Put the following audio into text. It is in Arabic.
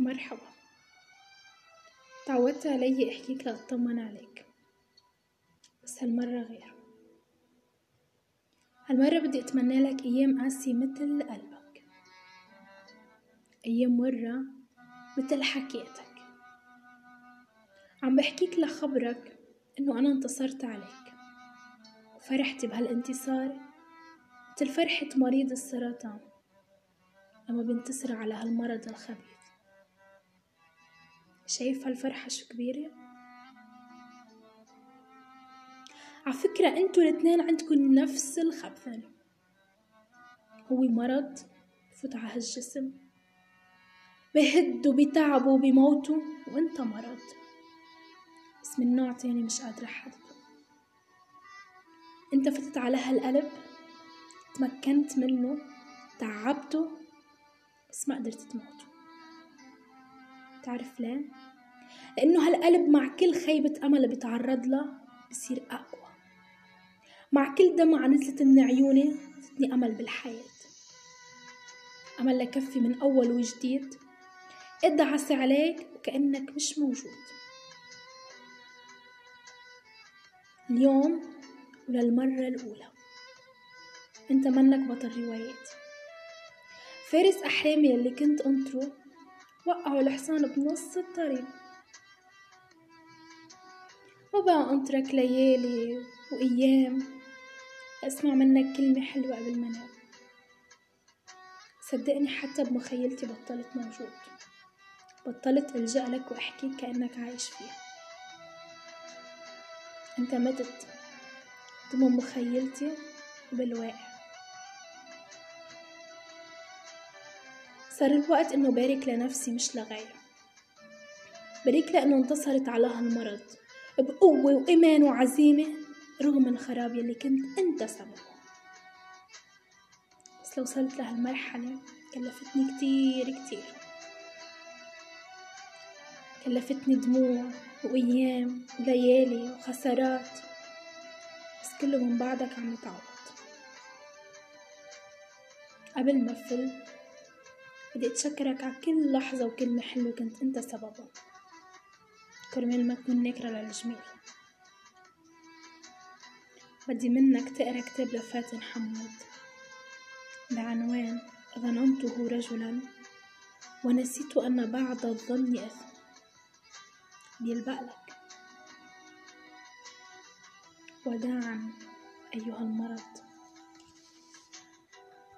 مرحبا. تعودت علي أحكيك لأطمن عليك. بس هالمرة غير. هالمرة بدي أتمنى لك أيام قاسية مثل قلبك. أيام مرة مثل حكيتك. عم بحكيك لخبرك إنه أنا انتصرت عليك. وفرحتي بهالانتصار مثل فرحة مريض السرطان لما بينتصر على هالمرض الخبيث. شايف هالفرحة شو كبيرة؟ على فكرة أنتوا الاثنين عندكم نفس الخبثة. هو مرض بفوت على هالجسم بهد وبتعب وبموته وانت مرض. بس من نوع تاني مش قادرة أحدده انت فتت على هالقلب تمكنت منه تعبته بس ما قدرت تموته. تعرف ليه؟ لأنه هالقلب مع كل خيبة أمل بيتعرض لها بصير أقوى. مع كل دمعة نزلت من عيوني زدني أمل بالحياة. أمل لكفي من أول وجديد. ادعس عليك وكأنك مش موجود. اليوم وللمرة الأولى. أنت منك بطل رواياتي. فارس أحلامي اللي كنت أنطره وقعوا الحصان بنص الطريق. وبقى أنطرك ليالي وأيام أسمع منك كلمة حلوة قبل ما أنام. صدقني حتى بمخيلتي بطلت موجود. بطلت ألجأ لك وأحكيك كأنك عايش فيها. أنت متت ضمن مخيلتي وبالواقع صار الوقت إنه بارك لنفسي مش لغيري. بارك لأنه انتصرت على هالمرض بقوة وإيمان وعزيمة رغم الخراب يلي كنت أنت سببه. بس لو وصلت لهالمرحلة كلفتني كتير كتير. كلفتني دموع وأيام وليالي وخسارات. بس كله من بعدك عم يتعوض. قبل ما أفل بدي أتشكرك على كل لحظة وكلمة حلوة كنت أنت سببها كرمال ما تكون نكرة للجميع. بدي منك تقرأ كتاب لفاتن حمود. بعنوان ظننته رجلا ونسيت أن بعد الظن إثم بيلبق لك. وداعا أيها المرض.